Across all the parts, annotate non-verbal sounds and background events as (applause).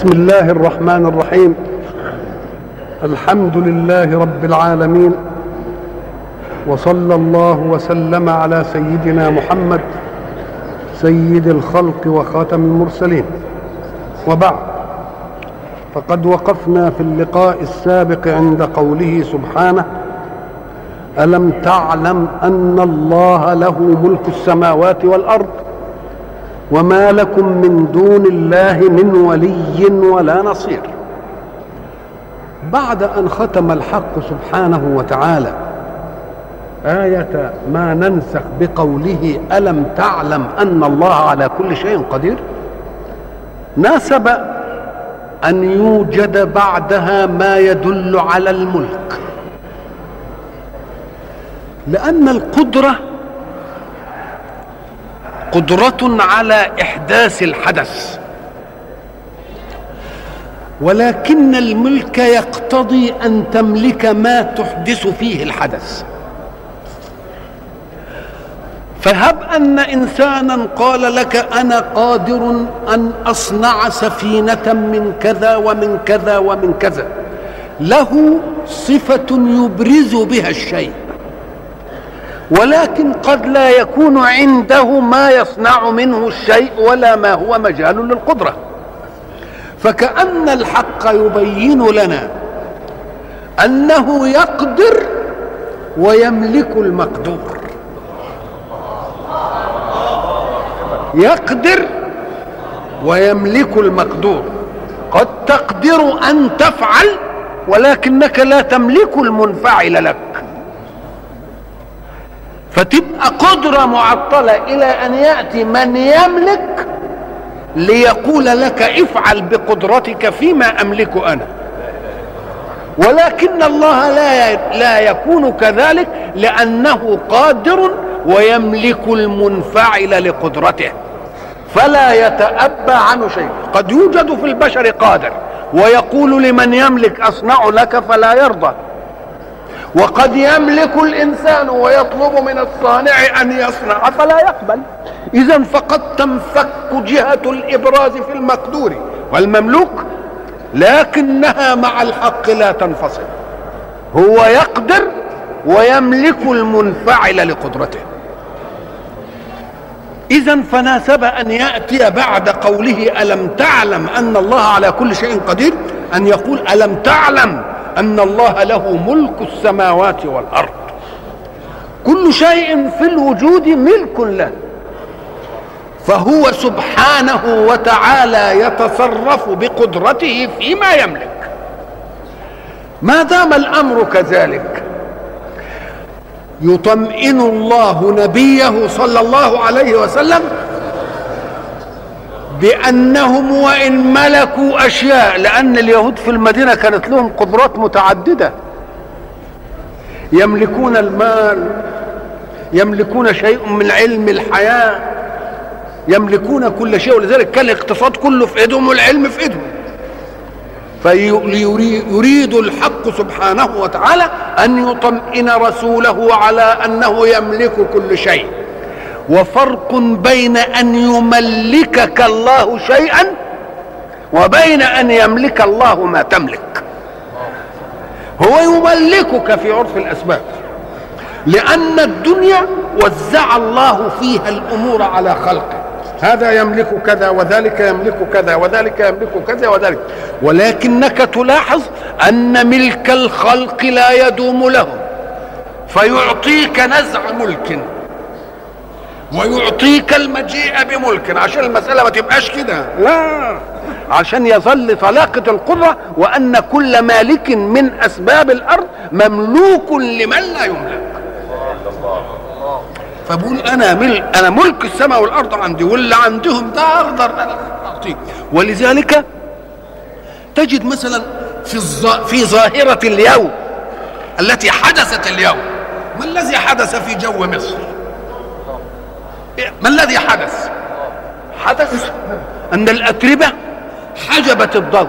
بسم الله الرحمن الرحيم. الحمد لله رب العالمين. وصلى الله وسلم على سيدنا محمد سيد الخلق وخاتم المرسلين. وبعد فقد وقفنا في اللقاء السابق عند قوله سبحانه ألم تعلم أن الله له ملك السماوات والأرض؟ وما لكم من دون الله من ولي ولا نصير. بعد أن ختم الحق سبحانه وتعالى آية ما ننسخ بقوله ألم تعلم أن الله على كل شيء قدير؟ ناسب أن يوجد بعدها ما يدل على الملك. لأن القدرة قدرة على إحداث الحدث. ولكن الملك يقتضي أن تملك ما تحدث فيه الحدث. فهب أن إنسانا قال لك أنا قادر أن أصنع سفينة من كذا ومن كذا ومن كذا. له صفة يبرز بها الشيء. ولكن قد لا يكون عنده ما يصنع منه الشيء ولا ما هو مجال للقدرة. فكأن الحق يبين لنا أنه يقدر ويملك المقدور. يقدر ويملك المقدور. قد تقدر أن تفعل ولكنك لا تملك المنفعل لك. فتبقى قدرة معطلة إلى أن يأتي من يملك ليقول لك افعل بقدرتك فيما أملك أنا. ولكن الله لا لا يكون كذلك لأنه قادر ويملك المنفعل لقدرته. فلا يتأبى عنه شيء. قد يوجد في البشر قادر ويقول لمن يملك أصنع لك فلا يرضى. وقد يملك الإنسان ويطلب من الصانع أن يصنع. فلا يقبل؟ إذا فقد تنفك جهة الإبراز في المقدور. والمملوك لكنها مع الحق لا تنفصل. هو يقدر ويملك المنفعل لقدرته. إذا فناسب أن يأتي بعد قوله ألم تعلم أن الله على كل شيء قدير؟ أن يقول ألم تعلم أن الله له ملك السماوات والأرض. كل شيء في الوجود ملك له. فهو سبحانه وتعالى يتصرف بقدرته فيما يملك. ما دام الأمر كذلك يطمئن الله نبيه صلى الله عليه وسلم بأنهم وإن ملكوا أشياء لأن اليهود في المدينة كانت لهم قدرات متعددة. يملكون المال يملكون شيء من علم الحياة يملكون كل شيء ولذلك كان الاقتصاد كله في إيدهم والعلم في إيدهم. فيريد الحق سبحانه وتعالى أن يطمئن رسوله على أنه يملك كل شيء. وفرق بين أن يملكك الله شيئا وبين أن يملك الله ما تملك. هو يملكك في عرف الأسباب لأن الدنيا وزع الله فيها الأمور على خلقه. هذا يملك كذا وذلك يملك كذا وذلك يملك كذا وذلك. ولكنك تلاحظ أن ملك الخلق لا يدوم لهم فيعطيك نزع ملك. ويعطيك المجيء بملك عشان المسألة ما تبقاش كده. لا عشان يظل طلاقة القدرة وأن كل مالك من أسباب الأرض مملوك لمن لا يملك. فبقول أنا ملك أنا ملك السماء والأرض عندي واللي عندهم ده أقدر أعطيه ولذلك تجد مثلا في في ظاهرة اليوم التي حدثت اليوم. ما الذي حدث في جو مصر؟ ما الذي حدث؟ حدث أن الأتربة حجبت الضوء.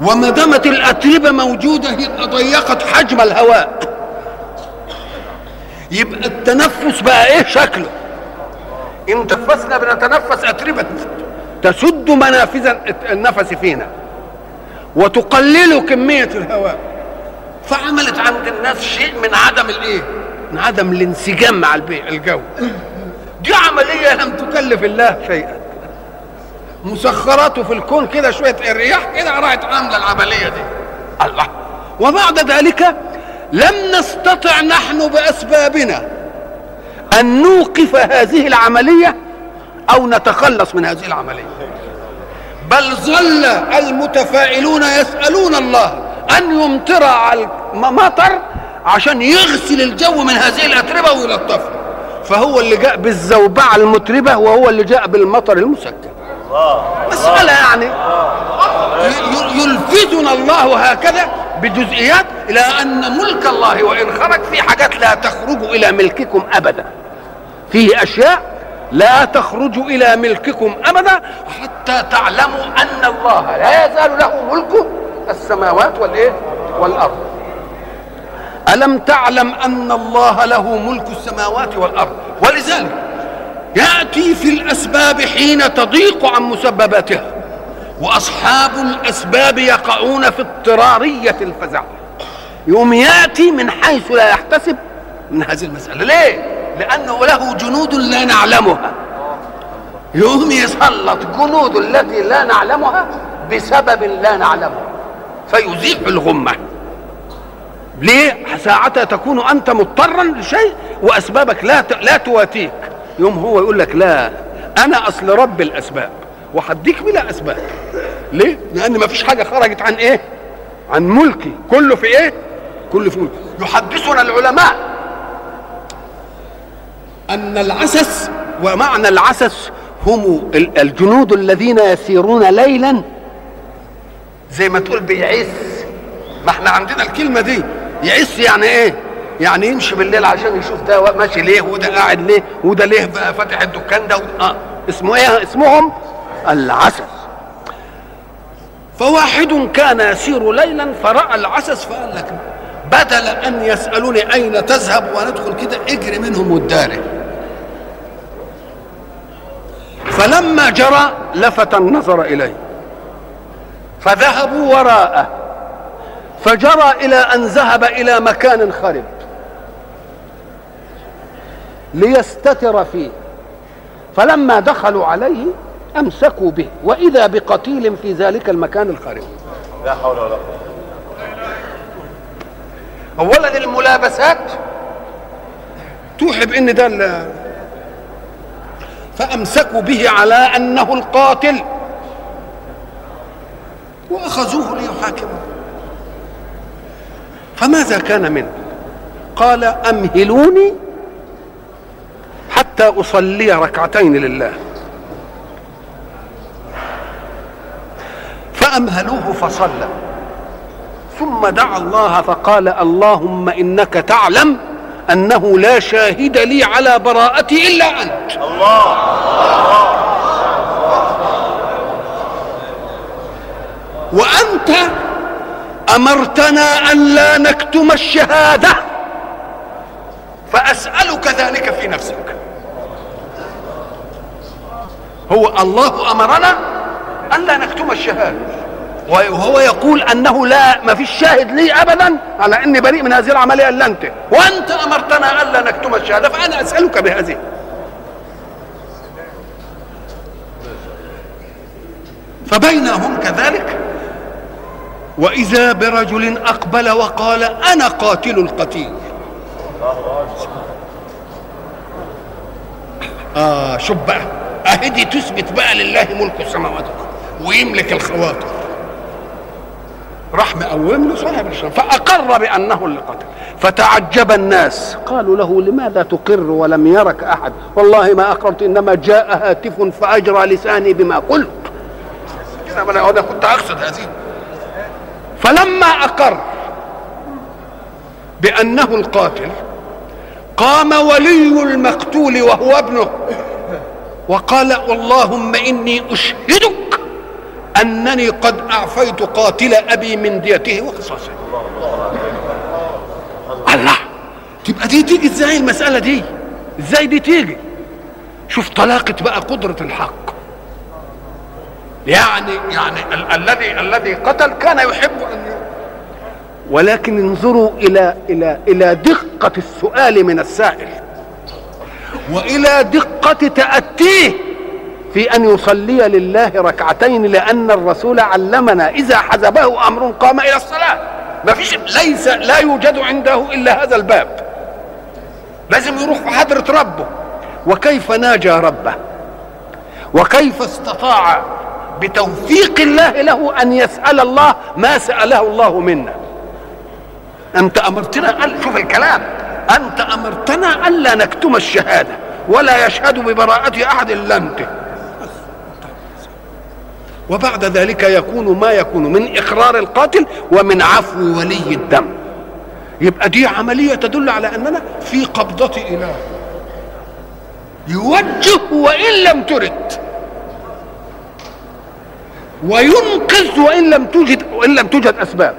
وما دامت الأتربة موجودة يبقى ضيقت حجم الهواء. يبقى التنفس بقى إيه شكله؟ إن تنفسنا بنتنفس أتربة تسد منافذ النفس فينا وتقلل كمية الهواء. فعملت عند الناس شيء من عدم الإيه؟ عدم الانسجام مع الجو. دي عملية لم تكلف الله شيئا. مسخراته في الكون كده شوية الرياح كده راحت عاملة العملية دي. الله. وبعد ذلك لم نستطع نحن بأسبابنا أن نوقف هذه العملية أو نتخلص من هذه العملية. بل ظل المتفائلون يسألون الله أن يمطر على المطر عشان يغسل الجو من هذه الأتربة ويلطفها فهو اللي جاء بالزوبعة المتربة وهو اللي جاء بالمطر المسكن. مسألة يعني يلفتنا الله هكذا بجزئيات إلى أن ملك الله وإن خرج في حاجات لا تخرج إلى ملككم أبدا. فيه أشياء لا تخرج إلى ملككم أبدا حتى تعلموا أن الله لا يزال له ملك السماوات والإيه؟ والأرض. ألم تعلم أن الله له ملك السماوات والأرض؟ ولذلك يأتي في الأسباب حين تضيق عن مسبباتها وأصحاب الأسباب يقعون في اضطرارية الفزع. يوم يأتي من حيث لا يحتسب من هذه المسألة. ليه؟ لأنه له جنود لا نعلمها. يوم يسلط جنود التي لا نعلمها بسبب لا نعلمه فيزيح الغمة. ليه؟ ساعتها تكون أنت مضطرا لشيء وأسبابك لا لا تواتيك يوم هو يقول لك لا أنا أصل رب الأسباب وحديك بلا أسباب. ليه؟ لأن ما فيش حاجة خرجت عن إيه؟ عن ملكي. كله في إيه؟ كله في ملكي. يحدثنا العلماء أن العسس ومعنى العسس هم الجنود الذين يسيرون ليلا. زي ما تقول بيعس ما إحنا عندنا الكلمة دي. يعس يعني إيه؟ يعني يمشي بالليل عشان يشوف ده ماشي ليه وده قاعد ليه وده ليه بقى فاتح الدكان ده آه. اسمه إيه؟ اسمهم العسس. فواحد كان يسير ليلا فرأى العسس فقال لك بدل أن يسألوني أين تذهب وندخل كده اجري منهم والداره فلما جرى لفت النظر إليه. فذهبوا وراءه. فجرى إلى أن ذهب إلى مكان خرب. ليستتر فيه. فلما دخلوا عليه أمسكوا به. وإذا بقتيل في ذلك المكان الخرب. لا حول ولا قوة. اولا الملابسات توحي بان ده فأمسكوا به على أنه القاتل. وأخذوه ليحاكموه. فماذا كان منه؟ قال أمهلوني حتى أصلي ركعتين لله. فأمهلوه فصلى. ثم دعا الله فقال اللهم إنك تعلم أنه لا شاهد لي على براءتي إلا أنت. الله. وأنت أمرتنا أن لا نكتم الشهادة. فأسألك ذلك في نفسك. هو الله أمرنا أن لا نكتم الشهادة. وهو يقول أنه لا ما فيش شاهد لي ابدا على إني بريء من هذه العملية إلا أنت. وأنت أمرتنا الا نكتم الشهادة فأنا أسألك بهذه. فبينهم كذلك وإذا برجل أقبل وقال أنا قاتل القتيل آه شوف بقى أهدي تثبت بقى لله ملك السماوات ويملك الخواطر. راح مقوم له صاحب الشرف. فأقر بأنه اللي قتل فتعجب الناس. قالوا له لماذا تقر ولم يرك أحد؟ والله ما أقررت إنما جاء هاتف فأجرى لساني بما قلت. أنا كنت أقصد هذه. فلما أقر بأنه القاتل قام ولي المقتول وهو ابنه وقال اللهم إني أشهدك أنني قد أعفيت قاتل أبي من ديته وقصاصه الله! تبقى دي تيجي إزاي المسألة دي؟ إزاي دي تيجي؟ شوف طلاقة بقى قدرة الحق. يعني يعني ال- الذي الذي قتل كان يحب أن ولكن انظروا إلى إلى إلى دقة السؤال من السائل وإلى دقة تأتيه في أن يصلي لله ركعتين لأن الرسول علمنا إذا حزبه أمر قام إلى الصلاة. ما فيش ليس لا يوجد عنده إلا هذا الباب. لازم يروح في حضرة ربه. وكيف ناجى ربه؟ وكيف استطاع بتوفيق الله له أن يسأل الله ما سأله الله منا. أنت أمرتنا قال شوف الكلام. أنت أمرتنا الا نكتم الشهادة ولا يشهد ببراءة أحد إلا أنت. وبعد ذلك يكون ما يكون من إقرار القاتل ومن عفو ولي الدم. يبقى دي عملية تدل على أننا في قبضة إله. يوجه وإن لم ترد. وينقذ وإن لم توجد وإن لم توجد أسباب.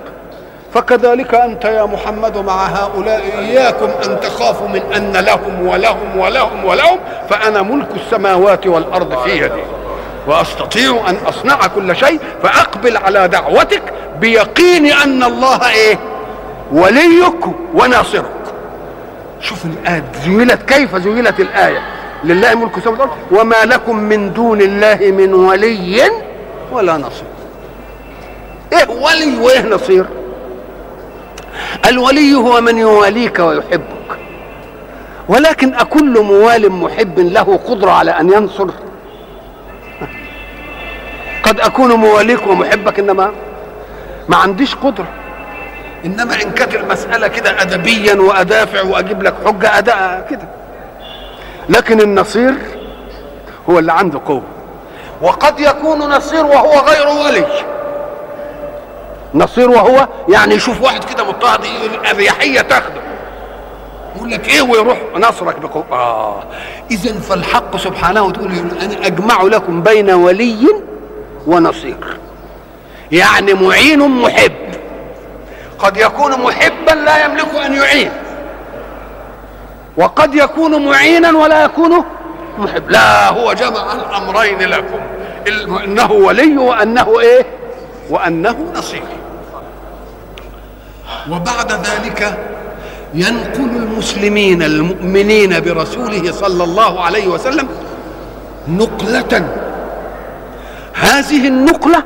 فكذلك أنت يا محمد مع هؤلاء إياكم أن تخافوا من أن لهم ولهم ولهم ولهم فأنا ملك السماوات والأرض في يدي. وأستطيع أن أصنع كل شيء فأقبل على دعوتك بيقين أن الله إيه؟ وليك وناصرك. شوف الآية زيلت كيف زيلت الآية؟ لله ملك السماوات والأرض وما لكم من دون الله من ولي ولا نصير. إيه ولي وإيه نصير؟ الولي هو من يواليك ويحبك. ولكن أكل موال محب له قدرة على أن ينصر. قد أكون مواليك ومحبك إنما ما عنديش قدرة. إنما إن كانت المسألة كده أدبيا وأدافع وأجيب لك حجة أداء كده. لكن النصير هو اللي عنده قوة. وقد يكون نصير وهو غير ولي. نصير وهو يعني يشوف واحد كده مضطهد الاريحيه تاخده. يقول لك إيه ويروح نصرك بقوة. آه. اذا فالحق سبحانه تقول أنا أجمع لكم بين ولي ونصير. يعني معين محب. قد يكون محبا لا يملك أن يعين. وقد يكون معينا ولا يكون محب. لا هو جمع الأمرين لكم. إنه ولي وأنه إيه؟ وأنه نصير. وبعد ذلك ينقل المسلمين المؤمنين برسوله صلى الله عليه وسلم نقلة. هذه النقلة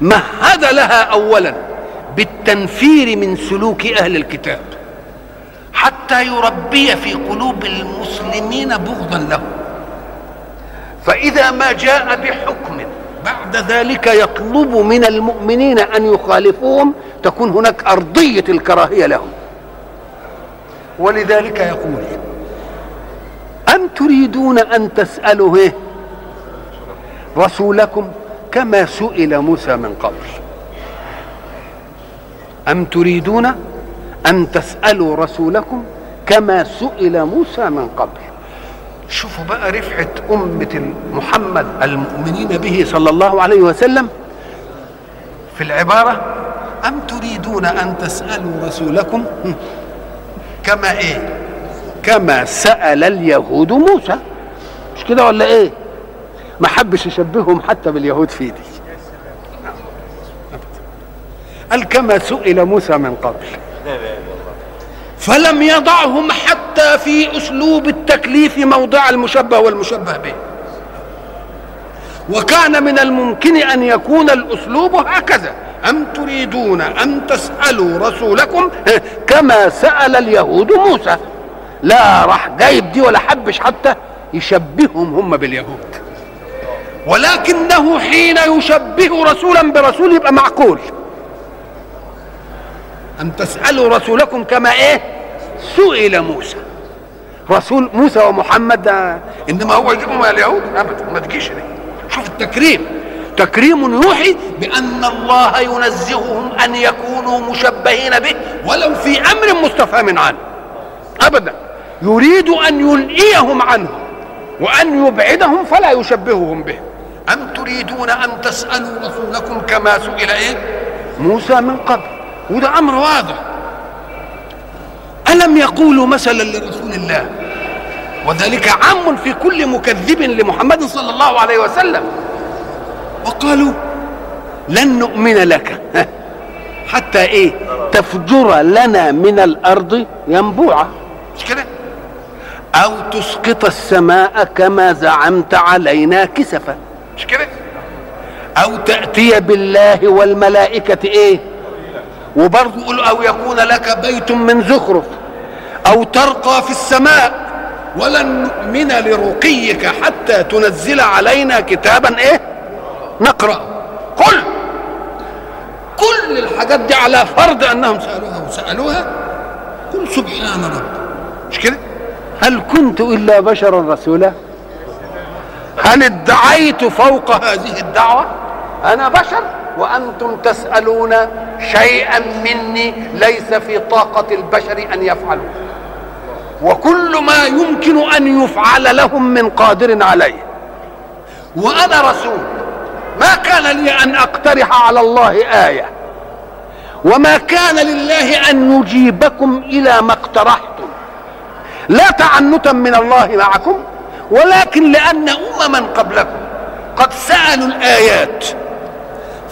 مهد لها أولا بالتنفير من سلوك أهل الكتاب. حتى يربي في قلوب المسلمين بغضا له. فإذا ما جاء بحكم بعد ذلك يطلب من المؤمنين أن يخالفوهم تكون هناك أرضية الكراهية لهم. ولذلك يقول أم تريدون أن تسألوا إيه؟ رسولكم كما سئل موسى من قبل. أم تريدون أن تسألوا رسولكم كما سئل موسى من قبل. شوفوا بقى رفعة أمة محمد المؤمنين به صلى الله عليه وسلم في العبارة أم تريدون أن تسألوا رسولكم؟ كما إيه؟ كما سأل اليهود موسى. مش كده ولا إيه؟ ما حبش يشبههم حتى باليهود في دي قال كما سئل موسى من قبل. فلم يضعهم حتى في أسلوب التكليف موضع المشبه والمشبه به. وكان من الممكن أن يكون الأسلوب هكذا. أم تريدون أن تسألوا رسولكم؟ كما سأل اليهود موسى. لا راح جايب دي ولا حبش حتى يشبههم هم باليهود. ولكنه حين يشبه رسولا برسول يبقى معقول. أن تسألوا رسولكم كما إيه؟ سئل موسى. رسول موسى ومحمد ده إنما هو يجيبهم اليهود. أبدا ما تجيش دي شوف التكريم. تكريم يوحي بأن الله ينزههم أن يكونوا مشبهين به ولو في أمر مستفهم عنه. أبدا. يريد أن ينئيهم عنه وأن يبعدهم فلا يشبههم به. أم تريدون أن تسألوا رسولكم كما سئل إيه؟ موسى من قبل. وده أمر واضح. ألم يقولوا مثلا لرسول الله؟ وذلك عام في كل مكذب لمحمد صلى الله عليه وسلم. وقالوا لن نؤمن لك. (laughs) حتى إيه؟ تفجر لنا من الأرض ينبوعا. مش كده؟ أو تسقط السماء كما زعمت علينا كسفا. مش كده؟ أو تأتي بالله والملائكة إيه؟ وبرضه يقول أو يكون لك بيت من زخرف أو ترقى في السماء ولن نؤمن لرقيك حتى تنزل علينا كتابا إيه؟ نقرأ. قل! كل الحاجات دي على فرض أنهم سألوها وسألوها. قل سبحان رب مش كده؟ هل كنت إلا بشرا رسولا؟ هل ادعيت فوق هذه الدعوة؟ أنا بشر؟ وأنتم تسألون شيئا مني ليس في طاقة البشر أن يفعلوا. وكل ما يمكن أن يفعل لهم من قادر عليه. وأنا رسول ما كان لي أن أقترح على الله آية. وما كان لله أن يجيبكم إلى ما اقترحتم. لا تعنتا من الله معكم ولكن لأن امما قبلكم قد سألوا الآيات.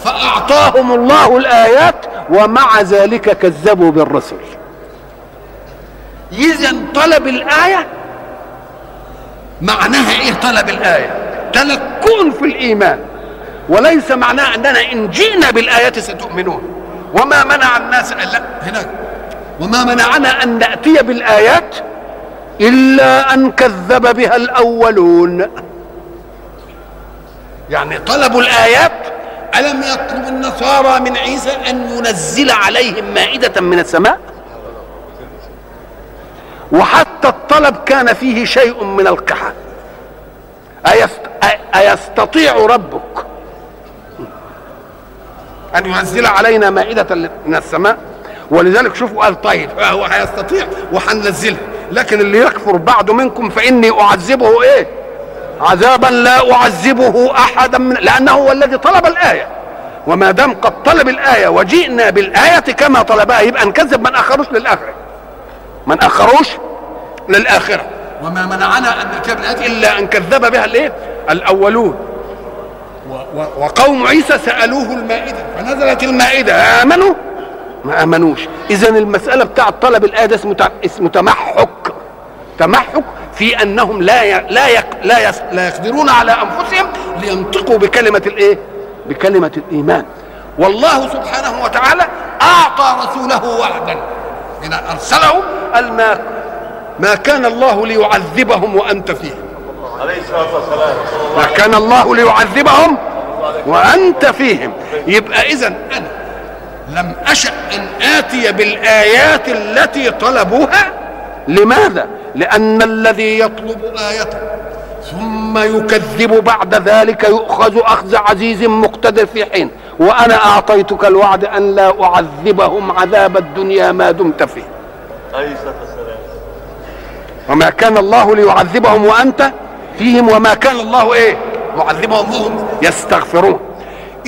فأعطاهم الله الآيات ومع ذلك كذبوا بالرسل. اذا طلب الآية معناها إيه طلب الآية؟ تلكؤ في الإيمان. وليس معناه أننا إن جئنا بالآيات ستؤمنون. وما منع الناس لا هناك. وما منعنا أن نأتي بالآيات إلا أن كذب بها الأولون. يعني طلبوا الآيات ألم يطلب النصارى من عيسى أن ينزل عليهم مائدة من السماء؟ وحتى الطلب كان فيه شيء من القحة أيست... أيستطيع ربك أن ينزل علينا مائدة من السماء؟ ولذلك شوفوا قال طيب هو هيستطيع وهننزلها لكن اللي يكفر بعد منكم فإني أعذبه إيه؟ عذابا لا أعذبه أحدا من لأنه هو الذي طلب الآية. وما دام قد طلب الآية وجئنا بالآية كما طلبها يبقى نكذب من أخروش للآخرة. من أخروش للآخرة. وما منعنا أن نأتي بالآيات إلا أن كذب بها الإيه؟ الأولون. وقوم عيسى سألوه المائدة. فنزلت المائدة. آمنوا؟ ما آمنوش. إذا المسألة بتاعة طلب الآية ده اسمه اسمه تمحك تمحك في أنهم لا ي... لا يق... لا, يس... لا يقدرون على أنفسهم لينطقوا بكلمة الإيه؟ بكلمة الإيمان. والله سبحانه وتعالى أعطى رسوله وعدا. حين أرسله قال ما ما كان الله ليعذبهم وأنت فيهم عليه الصلاة والسلام. ما كان الله ليعذبهم وأنت فيهم. يبقى اذا أنا لم أشأ إن آتي بالآيات التي طلبوها. لماذا؟ لأن الذي يطلب إيه ثم يكذب بعد ذلك يؤخذ أخذ عزيز مقتدر في حين وأنا أعطيتك الوعد أن لا أعذبهم عذاب الدنيا ما دمت فيه. وما كان الله ليعذبهم وأنت فيهم وما كان الله إيه؟ معذبهم وهم يستغفرون.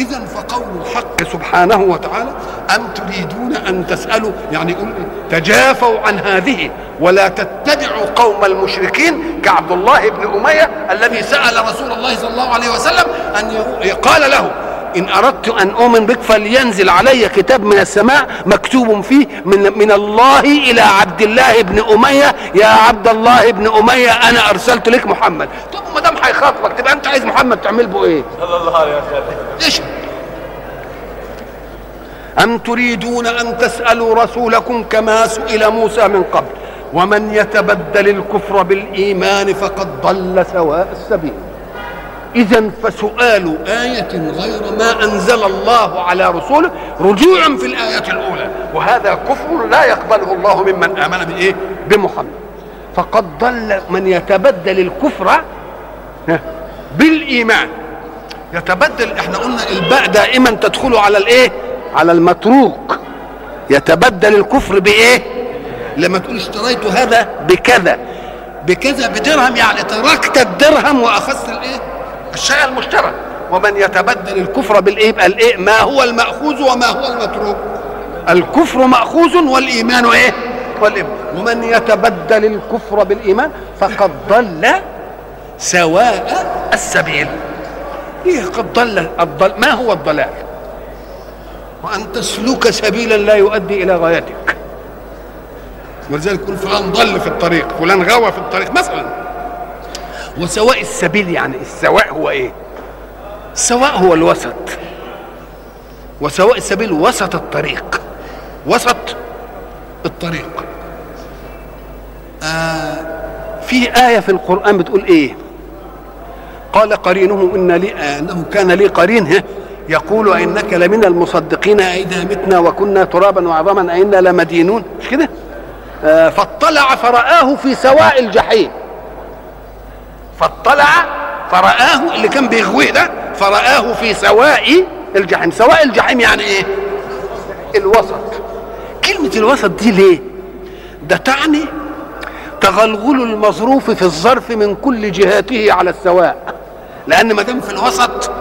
اذا فقول الحق سبحانه وتعالى أم تريدون أن تسألوا يعني يقول؟ تجافوا عن هذه ولا تتبعوا قوم المشركين كعبد الله بن أمية الذي سأل رسول الله صلى الله عليه وسلم أن قال له إن أردت أن أؤمن بك فلينزل علي كتاب من السماء مكتوب فيه من من الله إلى عبد الله بن أمية يا عبد الله بن أمية أنا أرسلت لك محمد طب ما هيخاطبك تبقى أنت عايز محمد تعمل به إيه؟ صلى الله عليه وسلم. إيش أم تريدون أن تسألوا رسولكم كما سئل موسى من قبل؟ ومن يتبدل الكفر بالإيمان فقد ضل سواء السبيل. إذا فسؤال آية غير ما أنزل الله على رسوله رجوع في الآية الأولى. وهذا كفر لا يقبله الله ممن آمن بإيه؟ بمحمد. فقد ضل من يتبدل الكفر بالإيمان. يتبدل إحنا قلنا الباء دائما تدخل على الإيه؟ على المتروك. يتبدل الكفر بإيه؟ لما تقول اشتريت هذا بكذا. بكذا بدرهم يعني تركت الدرهم وأخذت الإيه؟ الشيء المشترى ومن يتبدل الكفر بالإيه؟ يبقى الإيه؟ ما هو المأخوذ وما هو المتروك. الكفر مأخوذ والإيمان إيه؟ والإيمان. ومن يتبدل الكفر بالإيمان فقد ضل سواء السبيل. إيه قد ضل الضل ما هو الضلال؟ وأن تسلك سبيلا لا يؤدي إلى غايتك. ولذلك يقول فلان ضل في الطريق فلان غوى في الطريق مثلا. وسواء السبيل يعني السواء هو إيه؟ السواء هو الوسط. وسواء السبيل وسط الطريق. وسط الطريق. آه في آية في القرآن بتقول إيه؟ قال قرينه إن لي أنه كان لي قرين يقول إنك لمن المصدقين إذا متنا وكنا ترابا وعظاما أئنا لمدينون مش كده؟ آه فاطلع فرآه في سواء الجحيم. فاطلع فرآه اللي كان بيغويه ده فرآه في سواء الجحيم. سواء الجحيم يعني إيه؟ الوسط. كلمة الوسط دي ليه؟ ده تعني تغلغل المظروف في الظرف من كل جهاته على السواء. لأن ما دام في الوسط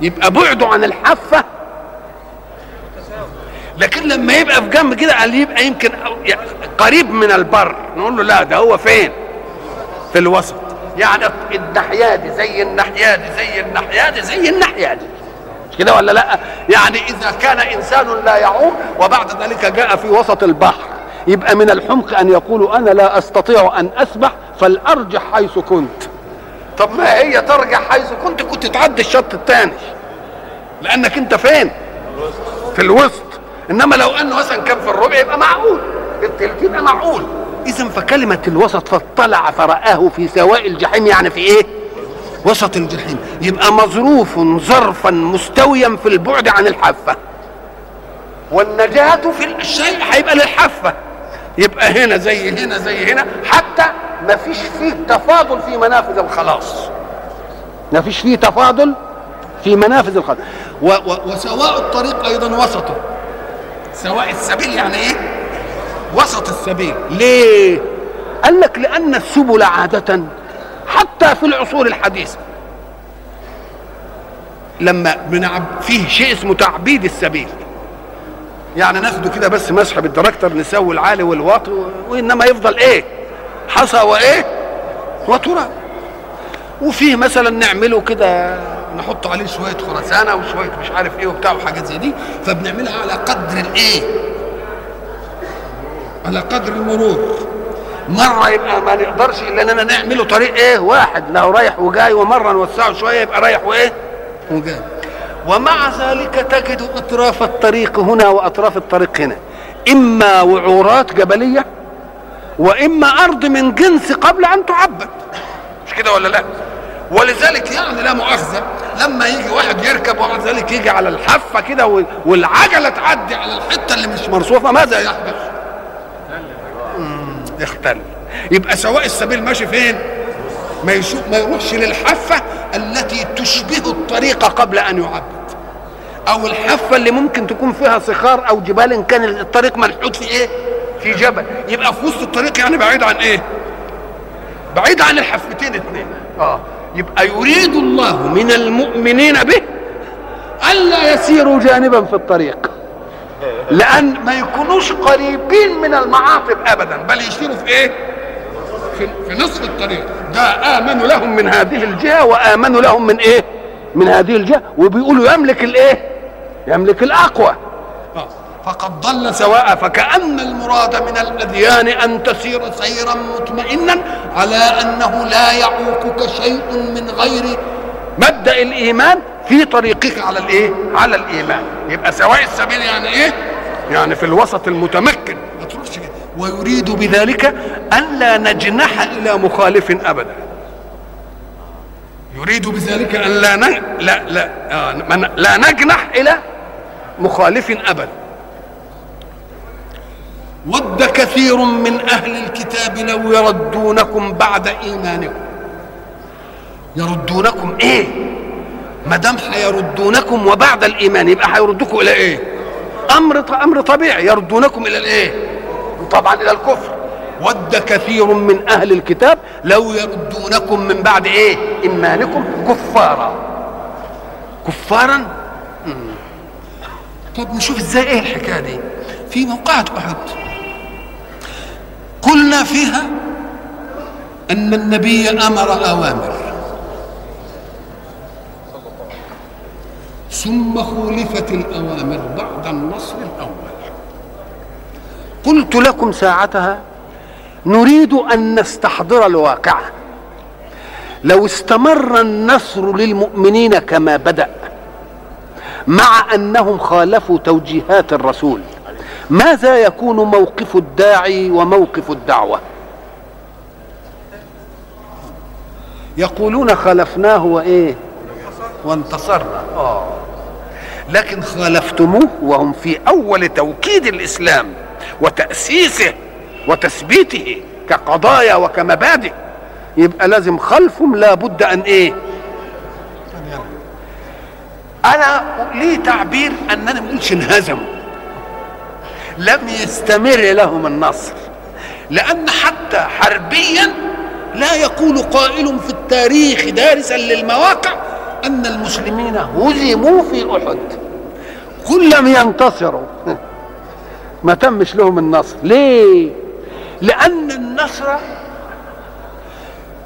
يبقى بعده عن الحافة. لكن لما يبقى في جنب كده قال يبقى يمكن قريب من البر. نقول له لا ده هو فين؟ في الوسط. يعني الناحية دي زي الناحية دي زي الناحية دي زي الناحية دي. مش كده ولا لا؟ يعني إذا كان إنسان لا يعوم وبعد ذلك جاء في وسط البحر. يبقى من الحمق أن يقول أنا لا أستطيع أن أسبح فالأرجح حيث كنت. طب ما هي ترجع حيث كنت؟ كنت تعدي الشط الثاني. لأنك أنت فين؟ في الوسط. إنما لو أنه مثلا كان في الربع يبقى معقول. التلت يبقى معقول. اذا فكلمة الوسط فاطلع فرآه في سواء الجحيم يعني في إيه؟ وسط الجحيم. يبقى مظروف ظرفا مستويا في البعد عن الحافة. والنجاة في الشيء هيبقى للحافة. يبقى هنا زي هنا زي هنا حتى ما فيش فيه تفاضل في منافذ الخلاص. ما فيش فيه تفاضل في منافذ الخلاص. و و وسواء الطريق أيضا وسطه. سواء السبيل يعني إيه؟ وسط السبيل. ليه؟ قال لك لأن السبل عادة حتى في العصور الحديثة لما بنعب فيه شيء اسمه تعبيد السبيل. يعني ناخده كده بس مسح بالدركتر نسوي العالي والواطي وإنما يفضل إيه؟ حصى وإيه؟ وتراب وفيه مثلا نعمله كده نحط عليه شوية خرسانة وشوية مش عارف إيه وبتاع وحاجات زي دي فبنعملها على قدر الإيه؟ على قدر المرور. مرة يبقى ما نقدرش إلا اننا نعمله طريق إيه؟ واحد لو رايح وجاي ومرة نوسعه شوية يبقى رايح وإيه؟ وجاي. ومع ذلك تجد أطراف الطريق هنا وأطراف الطريق هنا إما وعورات جبلية وإما أرض من جنس قبل أن تعبد مش كده ولا لا ولذلك يعني لا مؤاخذة لما يجي واحد يركب وبعد ذلك يجي على الحافة كده والعجلة تعدي على الحتة اللي مش مرصوفة ماذا يحدث؟ يختل يبقى سواء السبيل ماشي فين؟ ما يشوف ما يروحش للحافة التي تشبه الطريق قبل أن يعبد. أو الحافة اللي ممكن تكون فيها صخار أو جبال إن كان الطريق ملحوت في إيه؟ في جبل. يبقى في وسط الطريق يعني بعيد عن إيه؟ بعيد عن الحفتين اثنين آه. يبقى يريد الله من المؤمنين به ألا يسيروا جانبا في الطريق. لأن ما يكونوش قريبين من المعاطب ابدا بل يسيروا في إيه؟ في, في نصف الطريق. ده امنوا لهم من هذه الجهة وامنوا لهم من إيه؟ من هذه الجهة. وبيقولوا يملك الإيه؟ يملك الأقوى. فقد ضل سواء فكأن المراد من الأديان أن تسير سيرا مطمئنا على أنه لا يعوقك شيء من غير مبدأ الإيمان في طريقك على الإيه؟ على الإيمان. يبقى سواء السبيل يعني إيه؟ يعني في الوسط المتمكن. ما تروحش كده. ويريد بذلك ألا نجنح إلى مخالف أبدا. يريد بذلك أن لا ن... لا لا آه. لا نجنح إلى مخالف أبدا. ود كثير من أهل الكتاب لو يردونكم بعد إيمانكم. يردونكم إيه؟ ما دام هيردونكم وبعد الإيمان يبقى هيردوكم إلى إيه؟ أمر أمر طبيعي. يردونكم إلى الإيه؟ طبعا إلى الكفر. ود كثير من أهل الكتاب لو يردونكم من بعد إيه؟ ايمانكم كفارا. كفارا. طب نشوف إزاي إيه الحكاية دي؟ في موقعة أحد. قلنا فيها أن النبي أمر أوامر. ثم خولفت الأوامر بعد النصر الأول. قلت لكم ساعتها نريد أن نستحضر الواقع. لو استمر النصر للمؤمنين كما بدأ مع أنهم خالفوا توجيهات الرسول ماذا يكون موقف الداعي وموقف الدعوة؟ يقولون خالفناه وإيه؟ وانتصرنا. آه. لكن خالفتموه وهم في أول توكيد الإسلام. وتأسيسه وتثبيته كقضايا وكمبادئ. يبقى لازم خلفهم لابد أن إيه؟ أنا لي تعبير أننا ما نقولش انهزموا لم يستمر لهم النصر. لأن حتى حربيا لا يقول قائل في التاريخ دارسا للمواقع أن المسلمين هزموا في أحد. كل لم ينتصروا. ما تمش لهم النصر. ليه؟ لأن النصر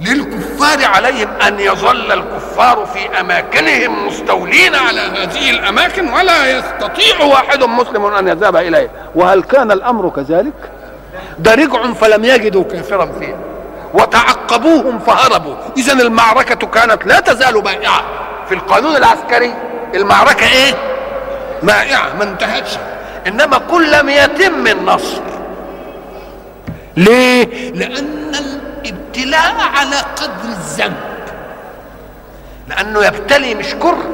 للكفار عليهم أن يظل الكفار في أماكنهم مستولين على هذه الأماكن ولا يستطيع واحد مسلم أن يذهب إليه. وهل كان الأمر كذلك؟ ده رجعوا فلم يجدوا كافرا فيها وتعقبوهم فهربوا. إذا المعركة كانت لا تزال بائعة. في القانون العسكري المعركة إيه؟ مائعة ما انتهتش. إنما كل لم يتم النصر ليه؟ لأن الابتلاء على قدر الذنب. لأنه يبتلي مش كره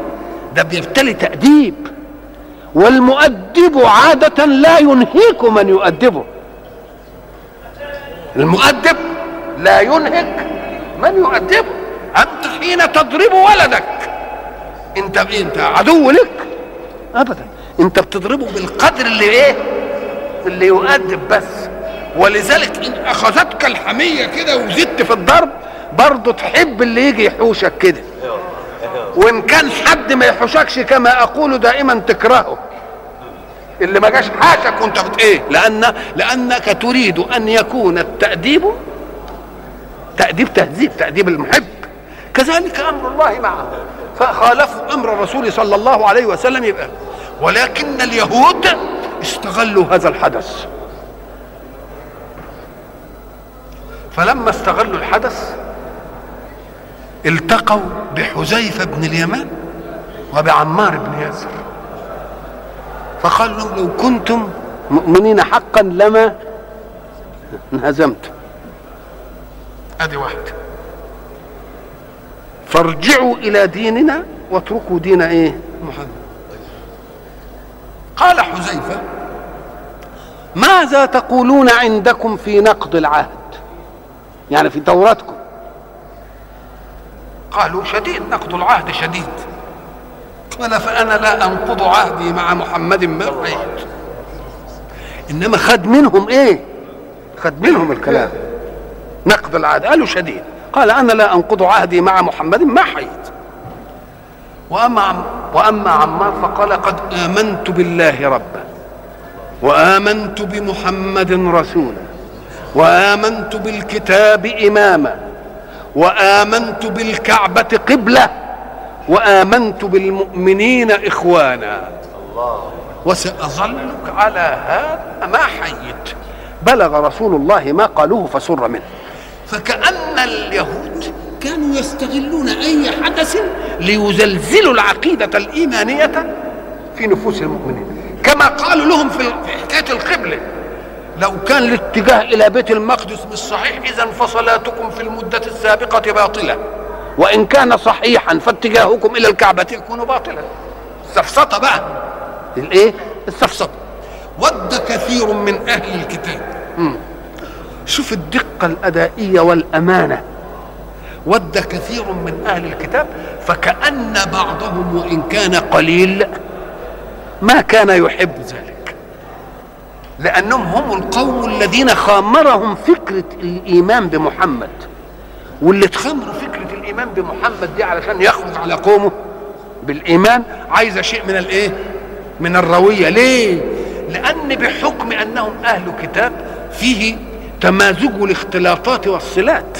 ده بيبتلي تأديب. والمؤدب عادة لا ينهيك من يؤدبه. المؤدب لا ينهك من يؤدبه. أنت حين تضرب ولدك أنت أنت عدو لك. أبدا. أنت بتضربه بالقدر اللي إيه؟ اللي يؤدب بس. ولذلك إن أخذتك الحمية كده وزدت في الضرب برضه تحب اللي يجي يحوشك كده. وإن كان حد ما يحوشكش كما أقول دائما تكرهه. اللي ما جاش حاشك وانت إيه؟ لأن لأنك تريد أن يكون التأديب تأديب تهذيب تأديب المحب. كذلك أمر الله معه. فخالفوا أمر الرسول صلى الله عليه وسلم يبقى ولكن اليهود استغلوا هذا الحدث. فلما استغلوا الحدث التقوا بحذيفة بن اليمان وبعمار بن ياسر. فقال لهم لو كنتم مؤمنين حقا لما انهزمتم. ادي واحد فارجعوا إلى ديننا واتركوا دين إيه؟ محمد. قال حذيفة ماذا تقولون عندكم في نقض العهد؟ يعني في توراتكم قالوا شديد نقض العهد شديد. قال فأنا لا أنقض عهدي مع محمد ما رأيت إنما خد منهم إيه؟ خد منهم الكلام. نقض العهد قالوا شديد. قال أنا لا أنقض عهدي مع محمد ما حييت وأما وأما عمار فقال قد آمنت بالله ربا وآمنت بمحمد رسولا وآمنت بالكتاب إماما وآمنت بالكعبة قبلة وآمنت بالمؤمنين إخوانا. وسأظلك على هذا ما حييت. بلغ رسول الله ما قالوه فسر منه. فكأن اليهود كانوا يستغلون أي حدث ليزلزلوا العقيدة الإيمانية في نفوس المؤمنين. كما قالوا لهم في حكاية القبلة لو كان الاتجاه إلى بيت المقدس مش صحيح إذا فصلاتكم في المدة السابقة باطلة. وإن كان صحيحا فاتجاهكم إلى الكعبة يكون باطلا السفسطة بقى. الإيه؟ السفسطة. ود كثير من أهل الكتاب. شوف الدقة الأدائية والأمانة. ود كثير من أهل الكتاب فكأن بعضهم وإن كان قليل ما كان يحب ذلك لأنهم هم القوم الذين خامرهم فكرة الإيمان بمحمد واللي تخمر فكرة الإيمان بمحمد دي علشان يخرج على قومه بالإيمان عايزة شيء من الإيه؟ من الروية ليه؟ لأن بحكم أنهم أهل كتاب فيه تمازج الاختلاطات والصلات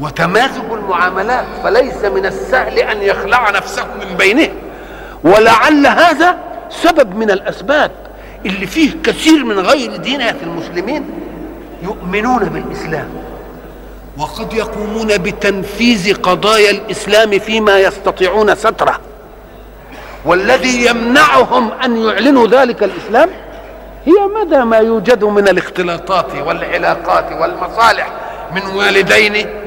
وتمازج المعاملات فليس من السهل أن يخلع نفسه من بينهم ولعل هذا سبب من الأسباب اللي فيه كثير من غير دينة المسلمين يؤمنون بالإسلام. وقد يقومون بتنفيذ قضايا الإسلام فيما يستطيعون سترة. والذي يمنعهم أن يعلنوا ذلك الإسلام هي مدى ما يوجد من الاختلاطات والعلاقات والمصالح من والدين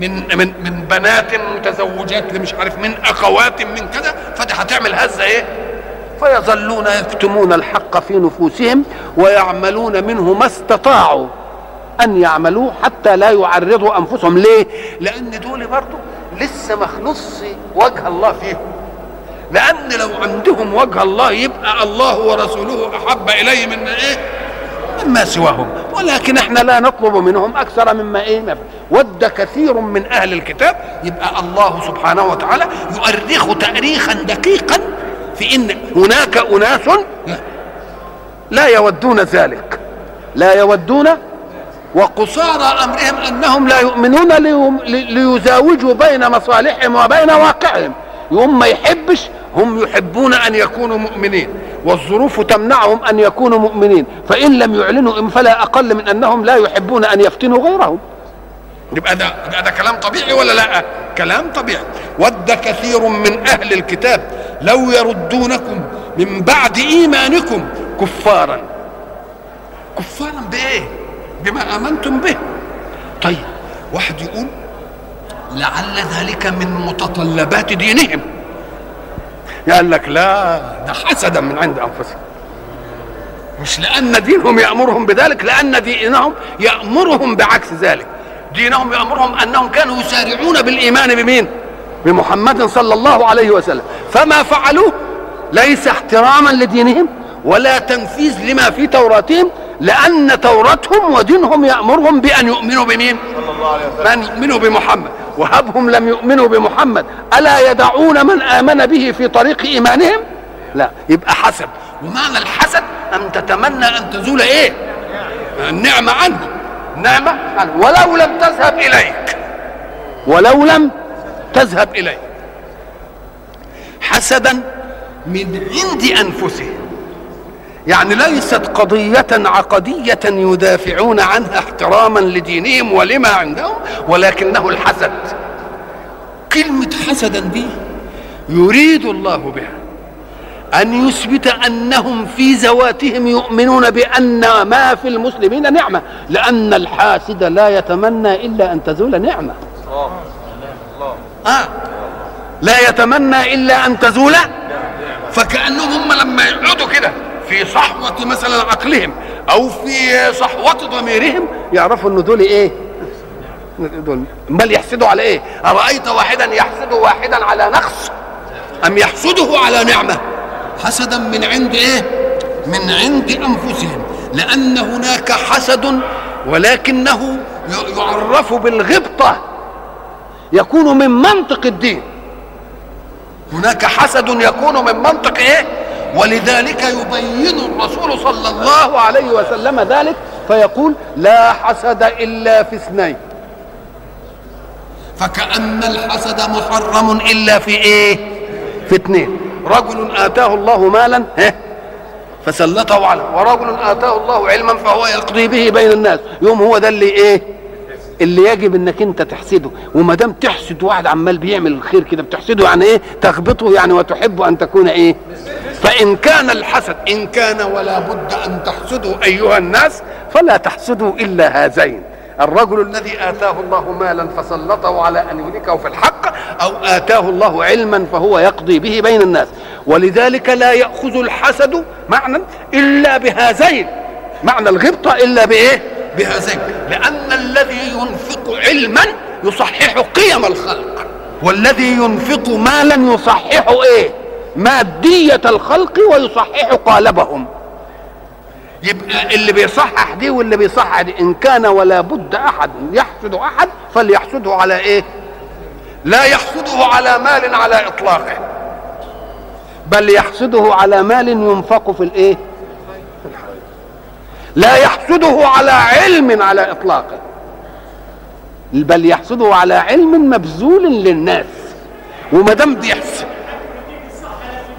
من من من بنات متزوجات مش عارف من اخوات من كذا فدي هتعمل هزة إيه؟ فيظلون يكتمون الحق في نفوسهم ويعملون منه ما استطاعوا أن يعملوه حتى لا يعرضوا أنفسهم ليه؟ لأن دول برضه لسه مخلص وجه الله فيهم لأن لو عندهم وجه الله يبقى الله ورسوله أحب إليه من إيه مما سواهم. ولكن إحنا لا نطلب منهم أكثر مما إيه؟ ود كثير من أهل الكتاب. يبقى الله سبحانه وتعالى يؤرخ تاريخا دقيقا في إن هناك أناس لا يودون ذلك. لا يودون وقصارى أمرهم أنهم لا يؤمنون ليزاوجوا بين مصالحهم وبين واقعهم. يوم ما يحبش هم يحبون أن يكونوا مؤمنين والظروف تمنعهم أن يكونوا مؤمنين فإن لم يعلنوا فلا أقل من أنهم لا يحبون أن يفتنوا غيرهم. يبقى ده يبقى ده كلام طبيعي ولا لا؟ كلام طبيعي. ود كثير من أهل الكتاب لو يردونكم من بعد إيمانكم كفارا. كفارا بإيه؟ بما آمنتم به. طيب واحد يقول لعل ذلك من متطلبات دينهم. قال لك لا ده حسدا من عند أنفسهم. مش لأن دينهم يأمرهم بذلك لأن دينهم يأمرهم بعكس ذلك. دينهم يأمرهم أنهم كانوا يسارعون بالإيمان بمين؟ بمحمد صلى الله عليه وسلم. فما فعلوه ليس احتراما لدينهم ولا تنفيذ لما في توراتهم لأن توراتهم ودينهم يأمرهم بأن يؤمنوا بمين؟ صلى الله عليه وسلم. بأن يؤمنوا بمحمد. وهبهم لم يؤمنوا بمحمد. ألا يدعون من آمن به في طريق إيمانهم؟ لا يبقى حسد. ومعنى الحسد أن تتمنى أن تزول إيه؟ النعمة عنه. نعمة عنه. ولو لم تذهب إليك. ولو لم تذهب إليك. حسدا من عند انفسهم يعني ليست قضية عقدية يدافعون عنها احتراما لدينهم ولما عندهم ولكنه الحسد. كلمة حسدا دي يريد الله بها. أن يثبت أنهم في ذواتهم يؤمنون بأن ما في المسلمين نعمة لأن الحاسد لا يتمنى إلا أن تزول نعمة. آه لا يتمنى إلا أن تزول فكأنهم هم لما يقعدوا كده. في صحوة مثلا عقلهم أو في صحوة ضميرهم يعرفوا إن دول إيه؟ دول امال يحسدوا على إيه؟ أرأيت واحدا يحسد واحدا على نقص أم يحسده على نعمة؟ حسدا من عند إيه؟ من عند أنفسهم لأن هناك حسد ولكنه يعرف بالغبطة يكون من منطق الدين هناك حسد يكون من منطق إيه ولذلك يبين الرسول صلى الله عليه وسلم ذلك فيقول لا حسد إلا في اثنين. فكأن الحسد محرم إلا في إيه؟ في اثنين. رجل آتاه الله مالا فسلطه على ورجل آتاه الله علما فهو يقضي به بين الناس. يوم هو ده اللي إيه؟ اللي يجب إنك أنت تحسده. وما دام تحسد واحد عمال بيعمل الخير كده بتحسده يعني إيه؟ تغبطه يعني وتحب أن تكون إيه؟ فإن كان الحسد إن كان ولا بد أن تحسدوا أيها الناس فلا تحسدوا إلا هذين. الرجل الذي آتاه الله مالا فسلطه على أن يهلكه في الحق أو آتاه الله علما فهو يقضي به بين الناس. ولذلك لا يأخذ الحسد معنى إلا بهذين. معنى الغبطة إلا بإيه؟ بهذين. لأن الذي ينفق علما يصحح قيم الخلق والذي ينفق مالا يصحح إيه؟ مادية الخلق ويصحح قالبهم. يبقى اللي بيصحح دي واللي بيصحح دي إن كان ولا بد أحد يحسد أحد فليحسده على إيه؟ لا يحسده على مال على إطلاقه. بل يحسده على مال ينفق في الإيه؟ لا يحسده على علم على إطلاقه. بل يحسده على علم مبذول للناس. وما دام بيحسد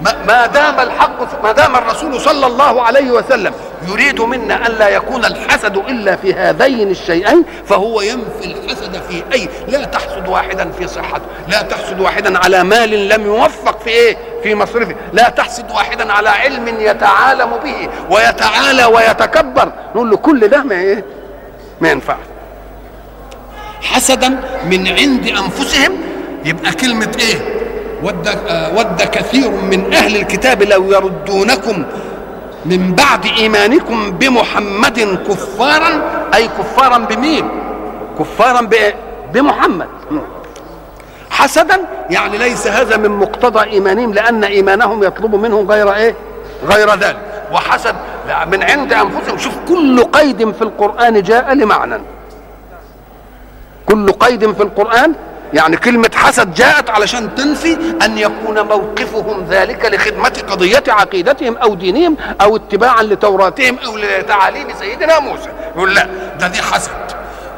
ما دام الحق ما دام الرسول صلى الله عليه وسلم يريد منا أن لا يكون الحسد إلا في هذين الشيئين فهو ينفي الحسد في أي؟ لا تحسد واحدا في صحته لا تحسد واحدا على مال لم يوفق في إيه؟ في مصرفه لا تحسد واحدا على علم يتعالم به ويتعالى ويتكبر. نقول له كل ده ما إيه؟ ما ينفعش. حسدا من عند أنفسهم يبقى كلمة إيه؟ ود آه، ود كثير من أهل الكتاب لو يردونكم من بعد إيمانكم بمحمد كفارا أي كفارا بمين؟ كفارا ب- بمحمد. حسدا يعني ليس هذا من مقتضى إيمانهم لأن إيمانهم يطلب منهم غير إيه؟ غير ذلك. وحسد من عند أنفسهم. شوف كل قيد في القرآن جاء لمعنى. كل قيد في القرآن يعني كلمة حسد جاءت علشان تنفي أن يكون موقفهم ذلك لخدمة قضية عقيدتهم أو دينهم أو اتباعا لتوراتهم أو لتعاليم سيدنا موسى. يقول لا ده دي حسد.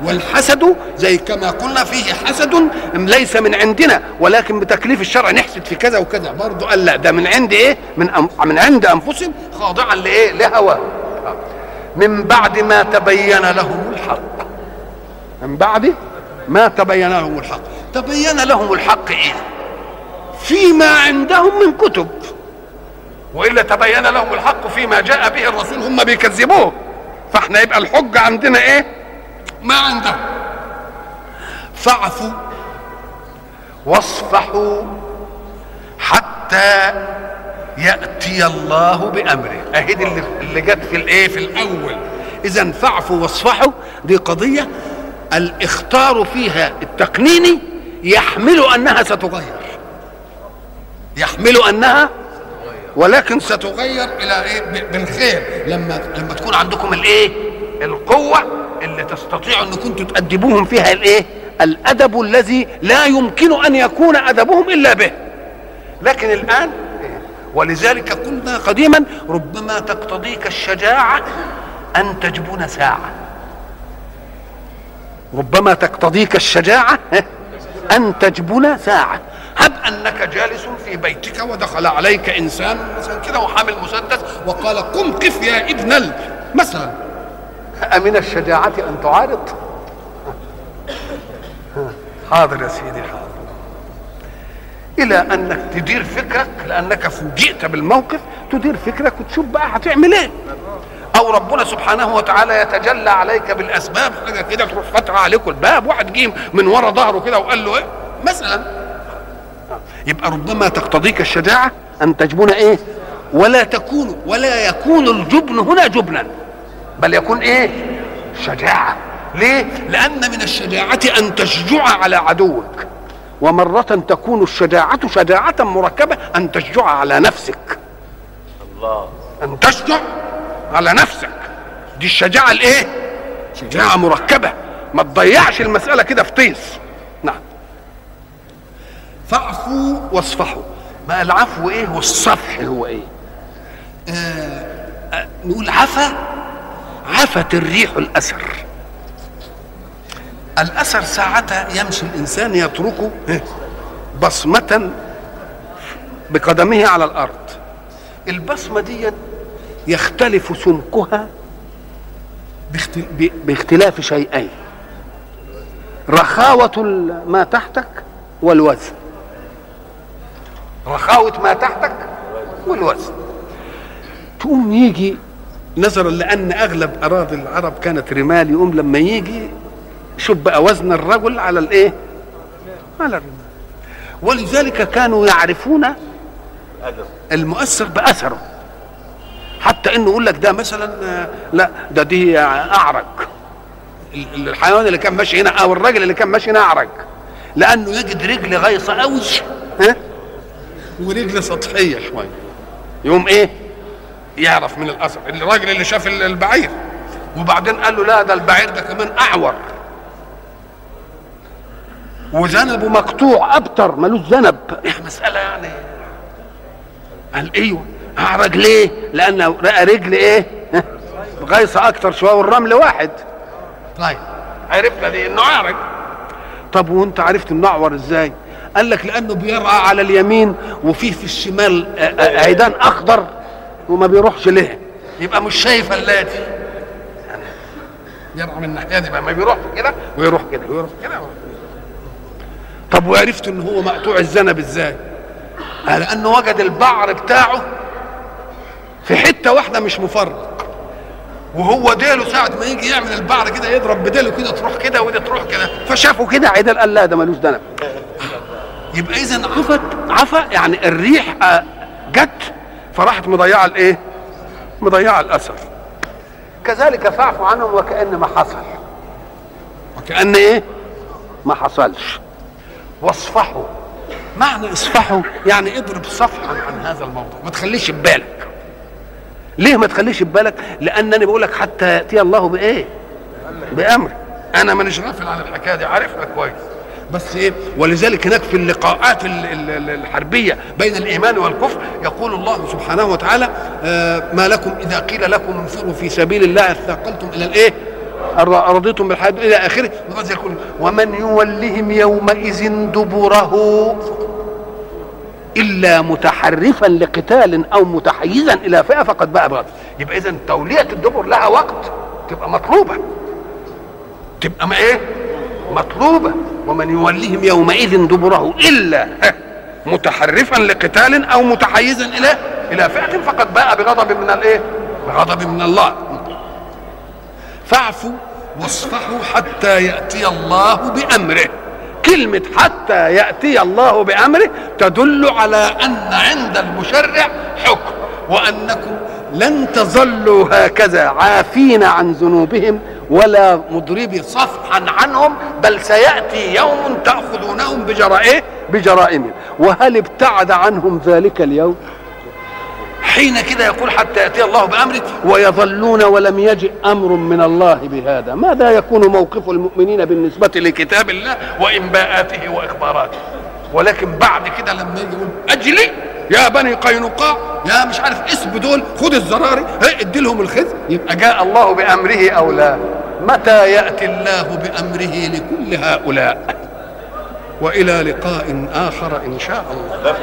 والحسد زي كما قلنا فيه حسد ليس من عندنا ولكن بتكليف الشرع نحسد في كذا وكذا. برضه قال لا ده من عند إيه؟ من أم من عند أنفسهم خاضعا لإيه؟ لهوى. من بعد ما تبين لهم الحق. من بعد ما تبين لهم الحق. تبين لهم الحق إيه؟ فيما عندهم من كتب. وإلا تبين لهم الحق فيما جاء به الرسول هم بيكذبوه. فإحنا يبقى الحجة عندنا إيه؟ ما عندهم. فاعفوا واصفحوا حتى يأتي الله بأمره. أهي اللي جت في الإيه؟ في الأول. اذا فاعفوا واصفحوا دي قضية الاختار فيها التقنيني يحمل أنها ستغير. يحمل أنها ولكن ستغير إلى إيه؟ بالخير لما لما تكون عندكم الإيه؟ القوة اللي تستطيعوا أن كنتم تؤدبوهم فيها الإيه؟ الأدب الذي لا يمكن أن يكون أدبهم إلا به. لكن الآن ولذلك قلنا قديما ربما تقتضيك الشجاعة أن تجبن ساعة. ربما تقتضيك الشجاعة أن تجبن ساعة. هب أنك جالس في بيتك ودخل عليك إنسان مثلا كده وحامل مسدس وقال قم قف يا ابن ال مثلا أمن الشجاعة أن تعارض؟ حاضر يا سيدي حاضر. إلى أنك تدير فكرك لأنك فوجئت بالموقف تدير فكرك وتشوف بقى هتعمل إيه. أو ربنا سبحانه وتعالى يتجلى عليك بالأسباب حاجة كده تروح فتح عليكم الباب واحد جه من ورا ظهره كده وقال له إيه؟ مثلا. يبقى ربما تقتضيك الشجاعة أن تجبن إيه؟ ولا تكون ولا يكون الجبن هنا جبنا بل يكون إيه؟ شجاعة. ليه؟ لأن من الشجاعة أن تشجع على عدوك. ومرة تكون الشجاعة شجاعة مركبة أن تشجع على نفسك. الله. أن تشجع على نفسك. دي الشجاعة الإيه؟ شجاعة مركبة. ما تضيعش المسألة كده في طيس. نعم. فاعفوا واصفحوا. ما العفو إيه؟ والصفح هو إيه؟ آه آه نقول عفا. عفت الريح الأثر. الأثر ساعتها يمشي الإنسان يتركه إيه؟ بصمة بقدمه على الأرض. البصمة دي يختلف سمكها باختلاف شيئين. رخاوة ما تحتك والوزن. رخاوة ما تحتك والوزن. تقوم يجي نظرا لأن أغلب أراضي العرب كانت رمال يقوم لما يجي شوف بقى وزن الرجل على الإيه؟ على الرمال. ولذلك كانوا يعرفون المؤثر بأثره. حتى إنه يقول لك ده مثلا آه، لا ده دي أعرج. ال- الحيوان اللي كان ماشي هنا أو الراجل اللي كان ماشي هنا أعرج. لأنه يجد رجل غيصة قوي ها؟ ورجل سطحية شوية يقوم إيه؟ يعرف من الاثر الراجل اللي شاف ال- البعير. وبعدين قال له لا ده البعير ده كمان أعور. وذنبه مقطوع أبتر ملوش ذنب. إيه مساله يعني؟ قال أيوه اعرج ليه؟ لأنه رأى رجل إيه؟ (laughs) ها؟ غيصه أكتر شوية والرمل واحد. طيب. عرفنا دي إنه اعرج طب وأنت عرفت إنه أعور إزاي؟ قال لك لأنه بيرعى على اليمين وفيه في الشمال عيدان أخضر وما بيروحش ليه. يبقى مش شايف يعني يرعى من الناحية دي ما بيروح كده ويروح كده ويروح كده. طب وعرفت إن هو مقطوع الذنب إزاي؟ لأنه وجد البعر بتاعه في حتة واحدة مش مفرق وهو ديله ساعة ما يجي يعمل البعر كده يضرب بديله كده تروح كده ودي تروح كده. فشافوا كده عدل قال لا ده ملوش ذنب يبقى إذا عفت عفا يعني الريح آه، جت فراحت مضيعة الإيه؟ مضيعة الأثر. كذلك فاعف عنهم وكأن ما حصل. وكأن إيه؟ ما حصلش. واصفحوا. معنى اصفحوا يعني اضرب صفحا عن هذا الموضوع. ما تخليش في بالك ليه ما تخليش في بالك لأنني بقول لك حتى يأتي الله بإيه؟ بأمر. أنا مانيش غافل عن الحكاية دي عارفها كويس. بس إيه؟ ولذلك هناك في اللقاءات ال- ال- ال- الحربية بين الإيمان والكفر يقول الله سبحانه وتعالى آه ما لكم إذا قيل لكم انفروا في سبيل الله اثاقلتم إلى الإيه؟ رضيتم بالحياة إلى آخره. ومن يولهم يومئذ دبره إلا متحرفا لقتال أو متحيزا إلى فئة فقد باء بغضب يبقى اذا تولية الدبر لها وقت. تبقى مطلوبة. تبقى ما إيه؟ مطلوبة. ومن يوليهم يومئذ دبره إلا متحرفا لقتال أو متحيزا إلى إلى فئة فقد باء بغضب من الايه بغضب من الله. فاعفوا واصفحوا حتى يأتي الله بأمره. كلمة حتى يأتي الله بأمره تدل على أن عند المشرع حكم وأنكم لن تظلوا هكذا عافين عن ذنوبهم ولا مضربي صفحا عنهم بل سيأتي يوم تأخذونهم بجرائه بجرائمهم. وهل ابتعد عنهم ذلك اليوم؟ حين كده يقول حتى يأتي الله بأمره ويظلون ولم يجئ أمر من الله بهذا. ماذا يكون موقف المؤمنين بالنسبة لكتاب الله وإنباءاته وإخباراته؟ ولكن بعد كده لما يجي يقول أجلي يا بني قينقاع يا مش عارف اسم دول خد الزراري هي ادي لهم الخذ يبقى جاء الله بأمره أو لا؟ متى يأتي الله بأمره لكل هؤلاء؟ وإلى لقاء آخر إن شاء الله.